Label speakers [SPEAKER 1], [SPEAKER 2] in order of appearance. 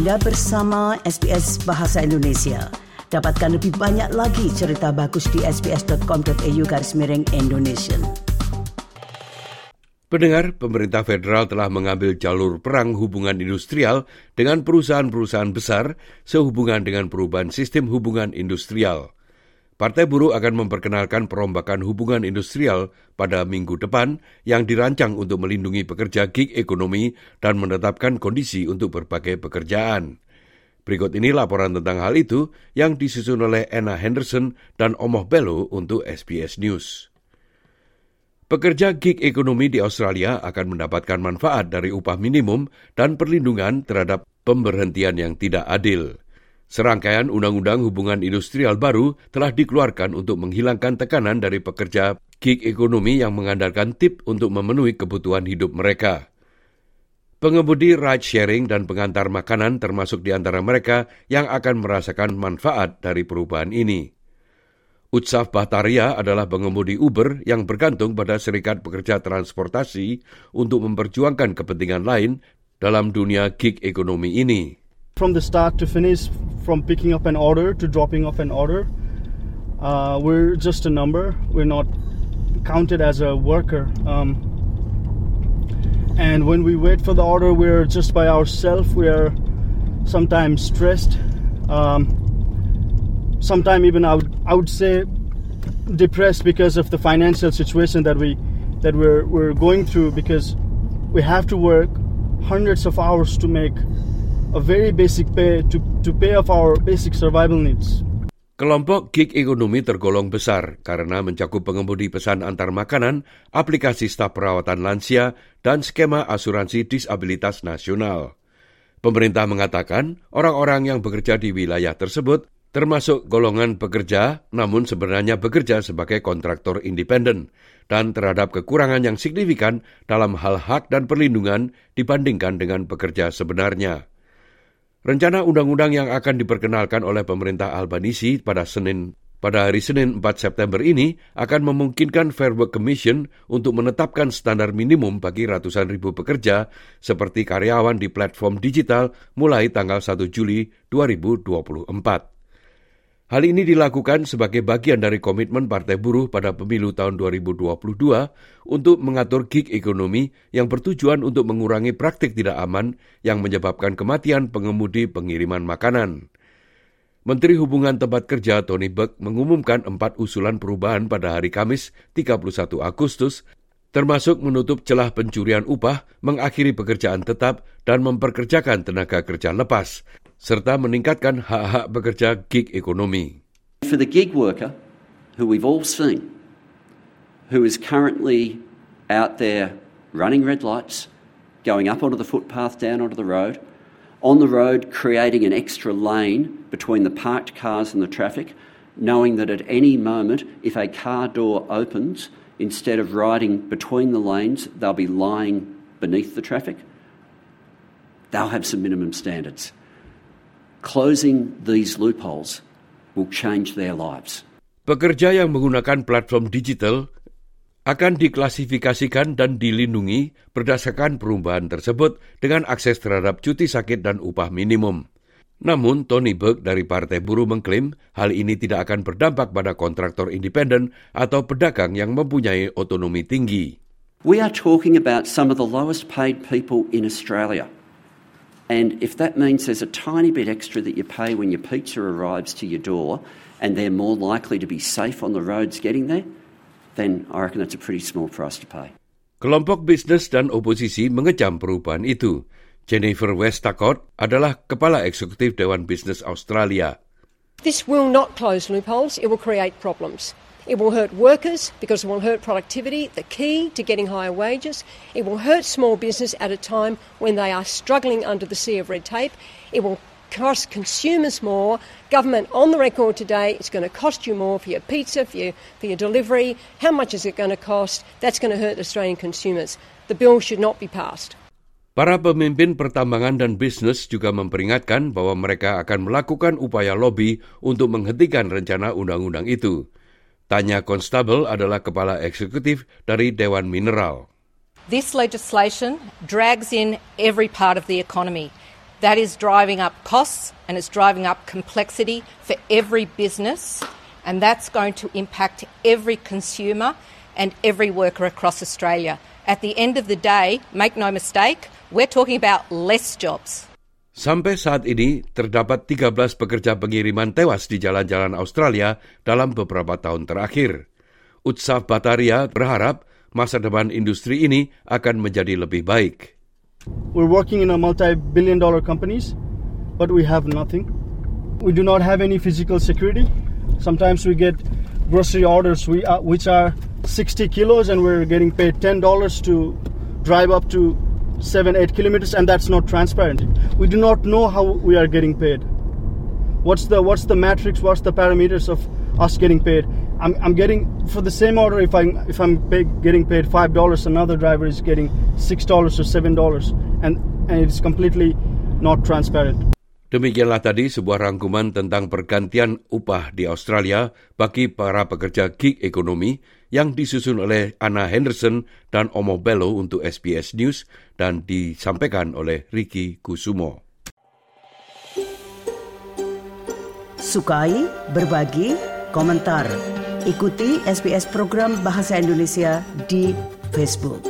[SPEAKER 1] Anda bersama SBS Bahasa Indonesia. Dapatkan lebih banyak lagi cerita bagus di sbs.com.au garis miring Indonesia.
[SPEAKER 2] Pendengar, pemerintah federal telah mengambil jalur perang hubungan industrial dengan perusahaan-perusahaan besar sehubungan dengan perubahan sistem hubungan industrial. Partai Buruh akan memperkenalkan perombakan hubungan industrial pada minggu depan yang dirancang untuk melindungi pekerja gig ekonomi dan menetapkan kondisi untuk berbagai pekerjaan. Berikut ini laporan tentang hal itu yang disusun oleh Anna Henderson dan Omoh Bello untuk SBS News. Pekerja gig ekonomi di Australia akan mendapatkan manfaat dari upah minimum dan perlindungan terhadap pemberhentian yang tidak adil. Serangkaian undang-undang hubungan industrial baru telah dikeluarkan untuk menghilangkan tekanan dari pekerja gig ekonomi yang mengandalkan tip untuk memenuhi kebutuhan hidup mereka. Pengemudi ride sharing dan pengantar makanan termasuk di antara mereka yang akan merasakan manfaat dari perubahan ini. Utsaf Bahtaria adalah pengemudi Uber yang bergantung pada Serikat Pekerja Transportasi untuk memperjuangkan kepentingan lain dalam dunia gig ekonomi ini.
[SPEAKER 3] From the start to finish, from picking up an order to dropping off an order. Uh, we're just a number. We're not counted as a worker. Um, and when we wait for the order, we're just by ourselves. We're sometimes stressed. Um, sometimes even I would, I would say depressed because of the financial situation that we that we're we're going through because we have to work hundreds of hours to make a very basic pay to, to pay off our basic survival needs.
[SPEAKER 2] Kelompok gig ekonomi tergolong besar karena mencakup pengemudi pesan antar makanan, aplikasi staf perawatan lansia, dan skema asuransi disabilitas nasional. Pemerintah mengatakan orang-orang yang bekerja di wilayah tersebut termasuk golongan pekerja namun sebenarnya bekerja sebagai kontraktor independen dan terhadap kekurangan yang signifikan dalam hal hak dan perlindungan dibandingkan dengan pekerja sebenarnya. Rencana undang-undang yang akan diperkenalkan oleh pemerintah Albanisi pada Senin pada hari Senin 4 September ini akan memungkinkan Fair Work Commission untuk menetapkan standar minimum bagi ratusan ribu pekerja seperti karyawan di platform digital mulai tanggal 1 Juli 2024. Hal ini dilakukan sebagai bagian dari komitmen Partai Buruh pada pemilu tahun 2022 untuk mengatur gig ekonomi yang bertujuan untuk mengurangi praktik tidak aman yang menyebabkan kematian pengemudi pengiriman makanan. Menteri Hubungan Tempat Kerja Tony Buck mengumumkan empat usulan perubahan pada hari Kamis 31 Agustus termasuk menutup celah pencurian upah, mengakhiri pekerjaan tetap, dan memperkerjakan tenaga kerja lepas, serta meningkatkan hak-hak pekerja gig ekonomi.
[SPEAKER 4] For the gig worker, who we've all seen, who is currently out there running red lights, going up onto the footpath, down onto the road, on the road creating an extra lane between the parked cars and the traffic, knowing that at any moment, if a car door opens, instead of riding between the lanes, they'll be lying beneath the traffic. They'll have some minimum standards. Closing these loopholes will change their lives.
[SPEAKER 2] Pekerja yang menggunakan platform digital akan diklasifikasikan dan dilindungi berdasarkan perubahan tersebut dengan akses terhadap cuti sakit dan upah minimum. Namun, Tony Burke dari Partai Buruh mengklaim hal ini tidak akan berdampak pada kontraktor independen atau pedagang yang mempunyai otonomi tinggi.
[SPEAKER 4] We are talking about some of the lowest paid people in Australia. And if that means there's a tiny bit extra that you pay when your pizza arrives to your door and they're more likely to be safe on the roads getting there, then I reckon that's a pretty small price to pay.
[SPEAKER 2] Kelompok bisnis dan oposisi mengecam perubahan itu. Jennifer Westacott adalah Kepala Eksekutif Dewan Bisnis Australia.
[SPEAKER 5] This will not close loopholes, it will create problems. It will hurt workers because it will hurt productivity, the key to getting higher wages. It will hurt small business at a time when they are struggling under the sea of red tape. It will cost consumers more. Government on the record today, it's going to cost you more for your pizza, for your, for your delivery. How much is it going to cost? That's going to hurt Australian consumers. The bill should not be passed.
[SPEAKER 2] Para pemimpin pertambangan dan bisnis juga memperingatkan bahwa mereka akan melakukan upaya lobby untuk menghentikan rencana undang-undang itu. Tanya Konstabel adalah kepala eksekutif dari Dewan Mineral.
[SPEAKER 6] This legislation drags in every part of the economy. That is driving up costs and it's driving up complexity for every business, and that's going to impact every consumer and every worker across Australia. At the end of the day, make no mistake, we're talking about less jobs.
[SPEAKER 2] Sampai saat ini, terdapat 13 pekerja pengiriman tewas di jalan-jalan Australia dalam beberapa tahun terakhir. Utsaf Bataria berharap masa depan industri ini akan menjadi lebih baik.
[SPEAKER 3] We're working in a multi-billion dollar companies, but we have nothing. We do not have any physical security. Sometimes we get grocery orders we which are 60 kilos and we're getting paid $10 to drive up to 7 8 kilometers and that's not transparent. We do not know how we are getting paid. What's the what's the matrix, what's the parameters of us getting paid? I'm, I'm getting for the same order if if I'm pay, getting paid five dollars, another driver is getting six dollars or seven dollars, and and it's completely not transparent.
[SPEAKER 2] Demikianlah tadi sebuah rangkuman tentang pergantian upah di Australia bagi para pekerja gig ekonomi yang disusun oleh Anna Henderson dan Omo Bello untuk SBS News dan disampaikan oleh Ricky Kusumo.
[SPEAKER 1] Sukai, berbagi, komentar. Ikuti SBS program Bahasa Indonesia di Facebook.